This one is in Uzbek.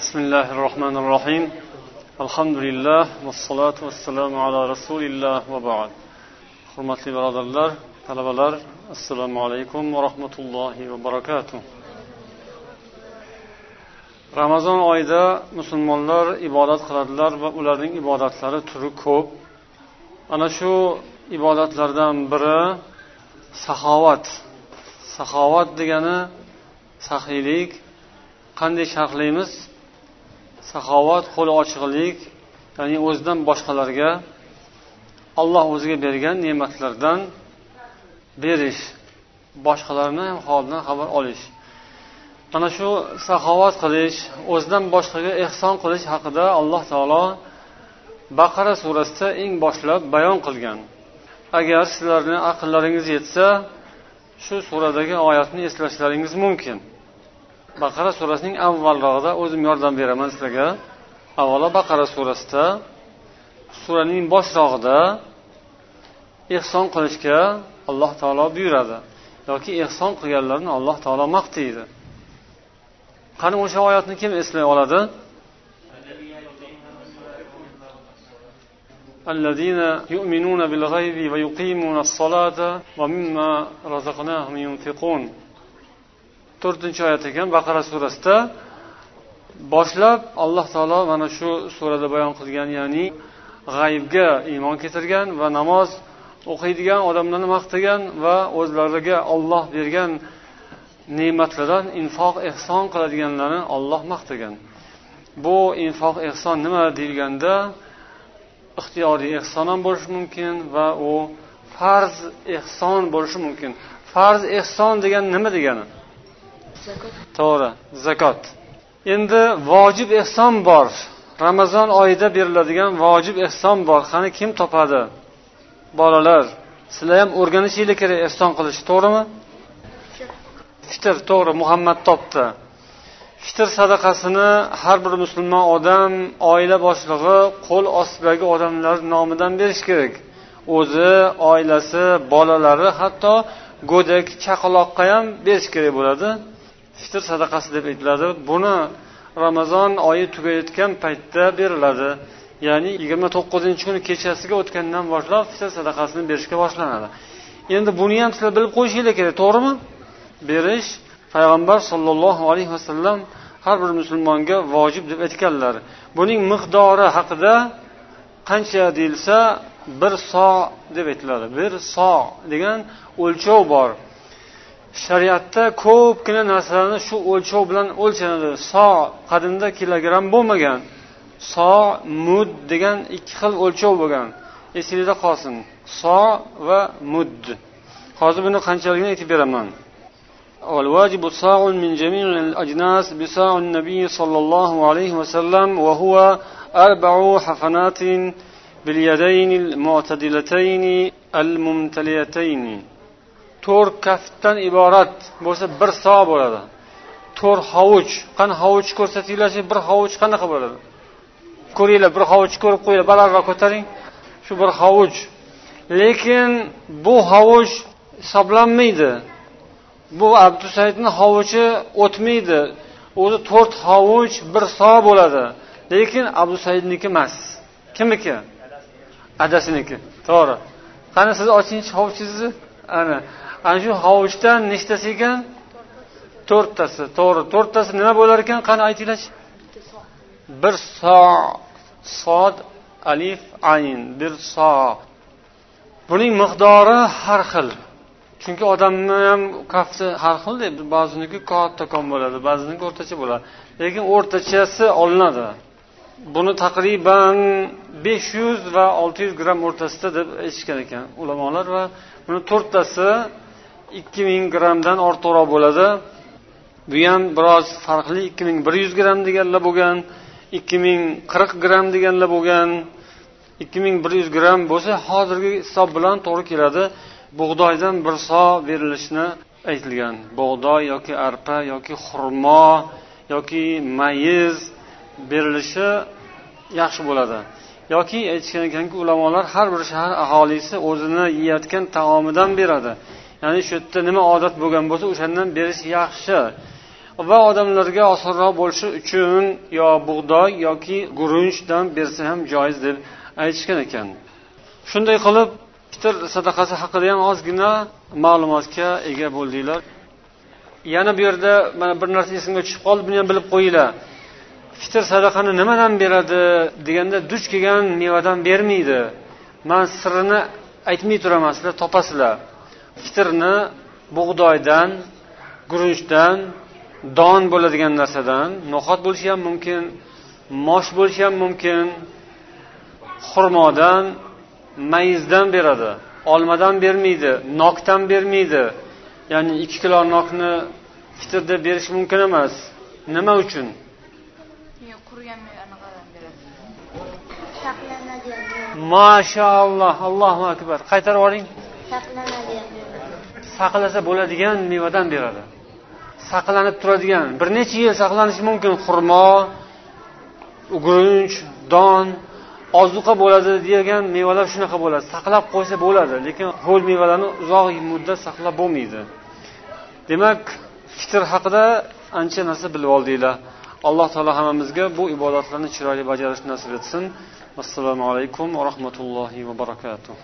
بسم الله الرحمن الرحيم الحمد لله والصلاة والسلام على رسول الله وبعد hurmatli birodarlar talabalar assalomu alaykum va rahmatullohi va barakatuh ramazon oyida musulmonlar ibodat qiladilar va ularning ibodatlari turi ko'p ana shu ibodatlardan biri saxovat saxovat degani saxiylik qanday sharhlaymiz Saxovat qo'li ochiqlik ya'ni o'zidan boshqalarga alloh o'ziga bergan ne'matlardan berish boshqalarni holidan xabar olish. Mana shu saxovat qilish o'zidan boshqaga ehson qilish haqida alloh taolo baqara surasida eng boshlab bayon qilgan. Agar sizlarni aqllaringiz yetsa shu suradagi oyatni eslashlaringiz mumkin. baqara surasining avvalrog'ida o'zim yordam beraman sizlarga. Avvalo baqara surasida. Suraning boshrog'ida ehson qilishga alloh taolo buyuradi. Yoki ehson qilganlarni alloh taolo maqtaydi qani o'sha oyatni kim eslay oladi? الذين يؤمنون بالغيب ويقيمون الصلاة ومما رزقناهم ينفقون to'rtinchi oyat ekan baqara surasida boshlab alloh taolo mana shu surada bayon qilgan ya'ni g'aybga iymon keltirgan va namoz o'qiydigan odamlarni maqtagan va o'zlariga olloh bergan ne'matlardan infoq ehson qiladiganlarni olloh maqtagan. Bu infoq ehson nima deyilganda ixtiyoriy ehson ham bo'lishi mumkin va u farz ehson bo'lishi mumkin. Farz ehson degani nima degani? To'g'ri zakot. Endi vojib ehson bor. Ramazon oyida beriladigan vojib ehson bor. Qani kim topadi? Bolalar sizlar ham o'rganishinglar kerak ehson qilishni to'g'rimi? Fitr to'g'ri muhammad topdi. Fitr sadaqasini har bir musulmon odam oila boshlig'i qo'l ostidagi odamlar nomidan berish kerak. O'zi oilasi bolalari hatto go'dak chaqaloqqa ham berish kerak bo'ladi. Fitr sadaqasi deb aytiladi. Buni ramazon oyi tugayotgan paytda beriladi. Ya'ni yigirma to'qqizinchi kuni kechasiga o'tgandan boshlab fitr sadaqasini berishga boshlanadi. Endi buni ham sizlar bilib qo'yishinglar kerak to'g'rimi? Berish payg'ambar sollallohu alayhi vasallam har bir musulmonga vojib deb aytganlar. Buning miqdori haqida qancha deyilsa bir so deb aytiladi. Bir so degan o'lchov bor. shariatda ko'pgina narsalarni shu o'lchov bilan o'lchanadi so qadimda kilogramm bo'lmagan so mud degan ikki xil o'lchov bo'lgan esingizda qolsin so va mudd hozir buni qanchaligini aytib beraman والواجب صاع من جميع الأجناس بصاع النبي صلى الله عليه وسلم وهو أربع حفنات باليدين المعتدلتين الممتليتين to'rt kaftdan iborat bo'lsa bir so bo'ladi. To'rt hovuch qani hovuch ko'rsatinglarchi bir hovuch qanaqa bo'ladi? Ko'ringlar bir hovuch ko'rib qo'yinglar balandroq ko'taring. Shu bir hovuch lekin bu hovuch hisoblanmaydi. Bu abdusaidni hovuchi o'tmaydi. O'zi to'rt hovuch bir so bo'ladi. Lekin abdusaidniki emas. Kimniki? Adasiniki to'g'ri. Qani siz ochinchi hovuchingizni ana ana shu hovuchdan nechtasi ekan? To'rttasi. To'g'ri to'rttasi nima bo'lar ekan? Qani aytinglarchi? Bir so sod alif ayn. Bir so. Buning miqdori har xil. Chunki odamni ham kafti har xil ba'ziniki kattakon bo'ladi ba'ziniki o'rtacha bo'ladi. Lekin o'rtachasi olinadi. Buni taqriban besh yuz va olti yuz gramm o'rtasida deb aytishgan ekan ulamolar va buni to'rttasi ikki ming grammdan ortiqroq bo'ladi. Bu ham biroz farqli. Ikki ming bir yuz gramm deganlar bo'lgan ikki ming qirq gramm deganlar bo'lgan ikki ming bir yuz gramm bo'lsa hozirgi hisob bilan to'g'ri keladi. Bug'doydan bir so berilishini aytilgan. Bug'doy yoki arpa yoki xurmo yoki mayiz berilishi yaxshi bo'ladi. Yoki aytishgan ekanki ulamolar har bir shahar aholisi o'zini yeyayotgan taomidan beradi. Ya'ni shu yerda nima odat bo'lgan bo'lsa o'shandan berish yaxshi. Va odamlarga osonroq bo'lishi uchun yo bug'doy yoki guruchdan bersa ham joiz deb aytishgan ekan. Shunday qilib fitr sadaqasi haqida ham ozgina ma'lumotga ega bo'ldinglar. Yana bu yerda mana bir narsa esimga tushib qoldi buni ham bilib qo'yinglar. Fitr sadaqani nimadan beradi deganda duch kelgan mevadan bermaydi. Man sirini aytmay turaman sizlar topasizlar. Fitrni bug'doydan guruchdan don bo'ladigan narsadan no'xat bo'lishi ham mumkin mosh bo'lishi ham mumkin xurmodan mayizdan beradi. Olmadan bermaydi nokdan bermaydi. Ya'ni ikki kilo nokni fitr deb berish mumkin emas. Nima uchun? Mashaalloh allohu akbar. Qaytarib yuboring saqlasa bo'ladigan mevadan beradi. Saqlanib turadigan. Bir necha yil saqlanishi mumkin. Xurmo guruch don ozuqa bo'ladi degan mevalar shunaqa bo'ladi. Saqlab qo'ysa bo'ladi lekin ho'l mevalarni uzoq muddat saqlab bo'lmaydi. Demak fitr haqida ancha narsa bilib oldinglar alloh taolo hammamizga bu ibodatlarni chiroyli bajarishni nasib etsin. Assalomu alaykum va rahmatullohi va barakatuh.